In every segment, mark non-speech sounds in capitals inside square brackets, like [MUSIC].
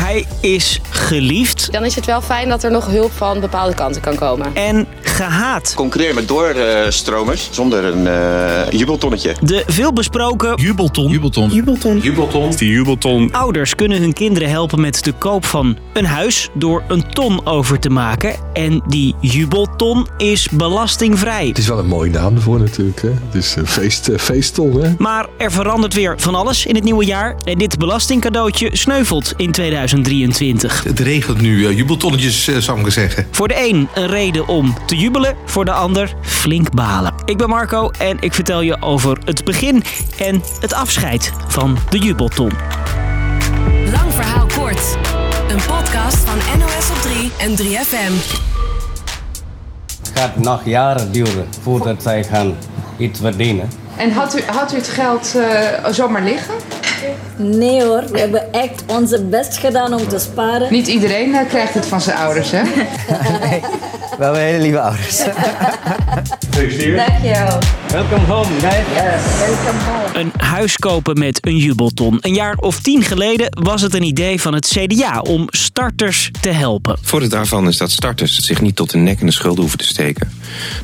Hij is geliefd Dan is het wel fijn dat er nog hulp van bepaalde kanten kan komen. en gehaat. Concurreer met doorstromers zonder een eh, jubeltonnetje. De veelbesproken Jubelton. Jubelton. Jubelton. Die jubelton. ouders kunnen hun kinderen helpen met de koop van een huis door een ton over te maken. En die jubelton is belastingvrij. Het is wel een mooie naam ervoor natuurlijk. Hè? Het is een feest, eh, feestton. Hè? Maar er verandert weer van alles in het nieuwe jaar. En dit belastingcadeautje sneuvelt in 2023. Het regent nu eh, jubeltonnetjes, zou ik zeggen. Voor de een een reden om te jubelen, voor de ander flink balen. Ik ben Marco en ik vertel je over het begin en het afscheid van de jubelton. Lang verhaal kort. Een podcast van NOS op 3 en 3FM. Het gaat nog jaren duren voordat zij gaan iets verdienen. En had u, had u het geld eh, zomaar liggen? Nee hoor, we hebben echt onze best gedaan om te sparen. Niet iedereen eh, krijgt het van zijn ouders, hè? [LAUGHS] [LAUGHS] We hebben hele lieve ouders. [LAUGHS] Dankjewel. Welcome home, guys. Welkom home. Een huis kopen met een jubelton. Een jaar of tien geleden was het een idee van het CDA om starters te helpen. Voordeel daarvan is dat starters zich niet tot de nek in de schulden hoeven te steken.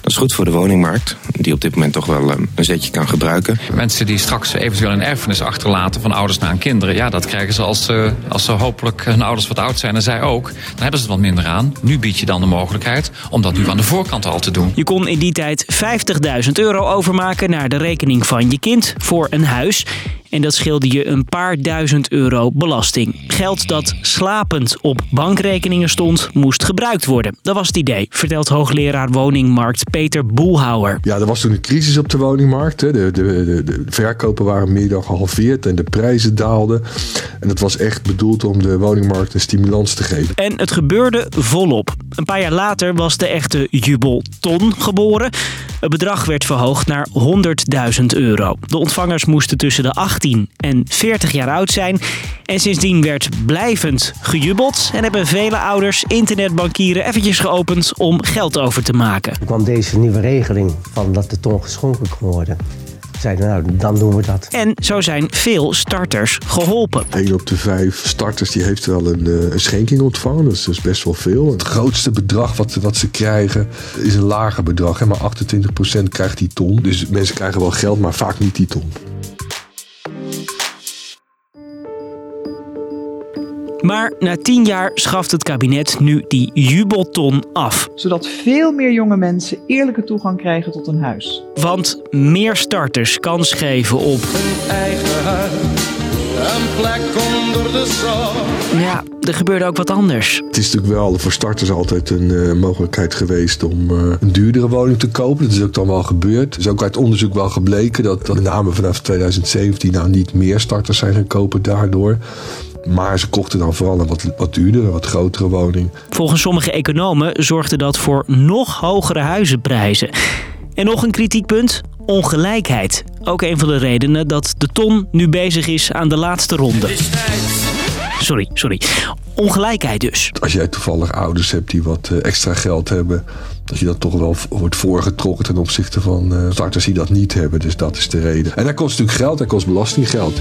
Dat is goed voor de woningmarkt, die op dit moment toch wel eh, een zetje kan gebruiken. Mensen die straks eventueel een erfenis achterlaten van ouders naar hun kinderen. Ja, dat krijgen ze als, ze als ze hopelijk hun ouders wat oud zijn en zij ook. Dan hebben ze het wat minder aan. Nu bied je dan de mogelijkheid om dat nu aan de voorkant al te doen. Je kon in die tijd 50.000 euro overmaken naar de rekening van je kind voor een huis. En dat scheelde je een paar duizend euro belasting. Geld dat slapend op bankrekeningen stond, moest gebruikt worden. Dat was het idee, vertelt hoogleraar woningmarkt Peter Boelhouwer. Ja, er was toen een crisis op de woningmarkt. Hè. De, de, de, de verkopen waren meer dan gehalveerd en de prijzen daalden. En dat was echt bedoeld om de woningmarkt een stimulans te geven. En het gebeurde volop. Een paar jaar later was de echte jubelton geboren. Het bedrag werd verhoogd naar 100.000 euro. De ontvangers moesten tussen de 18 en 40 jaar oud zijn. En sindsdien werd blijvend gejubeld. En hebben vele ouders internetbankieren eventjes geopend om geld over te maken. Er kwam deze nieuwe regeling van dat de ton geschonken kon worden. Zeiden nou, dan doen we dat. En zo zijn veel starters geholpen. 1 op de vijf starters die heeft wel een, eh, een schenking ontvangen. Dat is dus best wel veel. Het grootste bedrag wat, wat ze krijgen is een lager bedrag. Hè? Maar 28% krijgt die ton. Dus mensen krijgen wel geld, maar vaak niet die ton. Maar na 10 jaar schaft het kabinet nu die jubelton af. Zodat veel meer jonge mensen eerlijke toegang krijgen tot een huis. Want meer starters kans geven op. Ja, er gebeurde ook wat anders. Het is natuurlijk wel voor starters altijd een eh, mogelijkheid geweest om eh, een duurdere woning te kopen. Dat is ook dan wel gebeurd. Er is ook uit onderzoek wel gebleken dat, dat met name vanaf 2017 nou niet meer starters zijn gaan kopen daardoor. Maar ze kochten dan vooral een wat, wat duurdere, wat grotere woning. Volgens sommige economen zorgde dat voor nog hogere huizenprijzen. En nog een kritiekpunt: ongelijkheid. Ook een van de redenen dat de ton nu bezig is aan de laatste ronde. Sorry, sorry. Ongelijkheid dus. Als jij toevallig ouders hebt die wat eh, extra geld hebben, dat je dat toch wel wordt voorgetrokken ten opzichte van eh, starters die dat niet hebben. Dus dat is de reden. En dat kost natuurlijk geld, dat kost belastinggeld.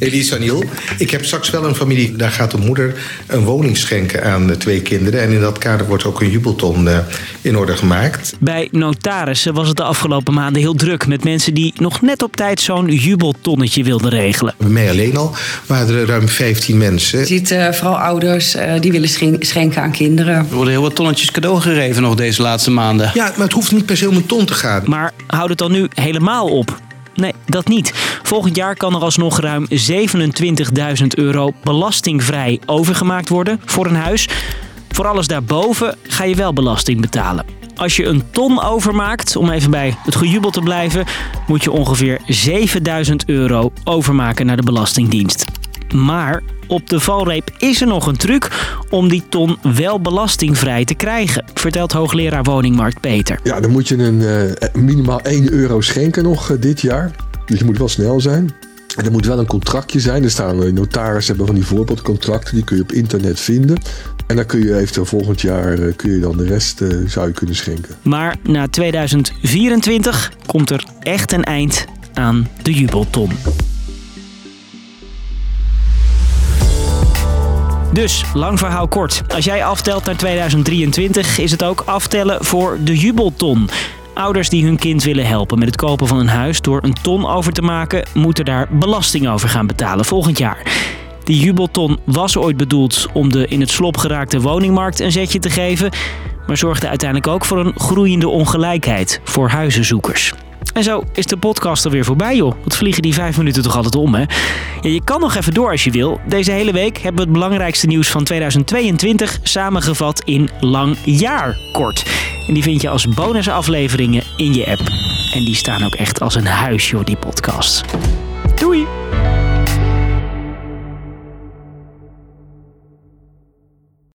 Elise Aniel, ik heb straks wel een familie, daar gaat de moeder een woning schenken aan de twee kinderen. En in dat kader wordt ook een jubelton eh, in orde gemaakt. Bij notarissen was het de afgelopen maanden heel druk met mensen die nog net op tijd zo'n jubeltonnetje wilden regelen. Bij mij alleen al waren er ruim 15 mensen. Je ziet eh, vooral ouders eh, die willen schen- schenken aan kinderen. Er worden heel wat tonnetjes cadeau gegeven nog deze laatste maanden. Ja, maar het hoeft niet per se om een ton te gaan. Maar houdt het dan nu helemaal op? Nee, dat niet. Volgend jaar kan er alsnog ruim 27.000 euro belastingvrij overgemaakt worden voor een huis. Voor alles daarboven ga je wel belasting betalen. Als je een ton overmaakt, om even bij het gejubel te blijven, moet je ongeveer 7000 euro overmaken naar de Belastingdienst. Maar op de valreep is er nog een truc om die ton wel belastingvrij te krijgen, vertelt hoogleraar woningmarkt Peter. Ja, dan moet je een, eh, minimaal 1 euro schenken nog eh, dit jaar. Dus je moet wel snel zijn. En er moet wel een contractje zijn. Er staan eh, notaris hebben van die voorbeeldcontracten. Die kun je op internet vinden. En dan kun je eventueel volgend jaar eh, kun je dan de rest eh, zou je kunnen schenken. Maar na 2024 komt er echt een eind aan de jubelton. Dus, lang verhaal kort. Als jij aftelt naar 2023 is het ook aftellen voor de jubelton. Ouders die hun kind willen helpen met het kopen van een huis door een ton over te maken, moeten daar belasting over gaan betalen volgend jaar. Die jubelton was ooit bedoeld om de in het slop geraakte woningmarkt een zetje te geven, maar zorgde uiteindelijk ook voor een groeiende ongelijkheid voor huizenzoekers. En zo is de podcast er weer voorbij, joh. Wat vliegen die vijf minuten toch altijd om, hè? Je kan nog even door als je wil. Deze hele week hebben we het belangrijkste nieuws van 2022 samengevat in Lang Jaar Kort. En die vind je als bonusafleveringen in je app. En die staan ook echt als een huis, joh, die podcast.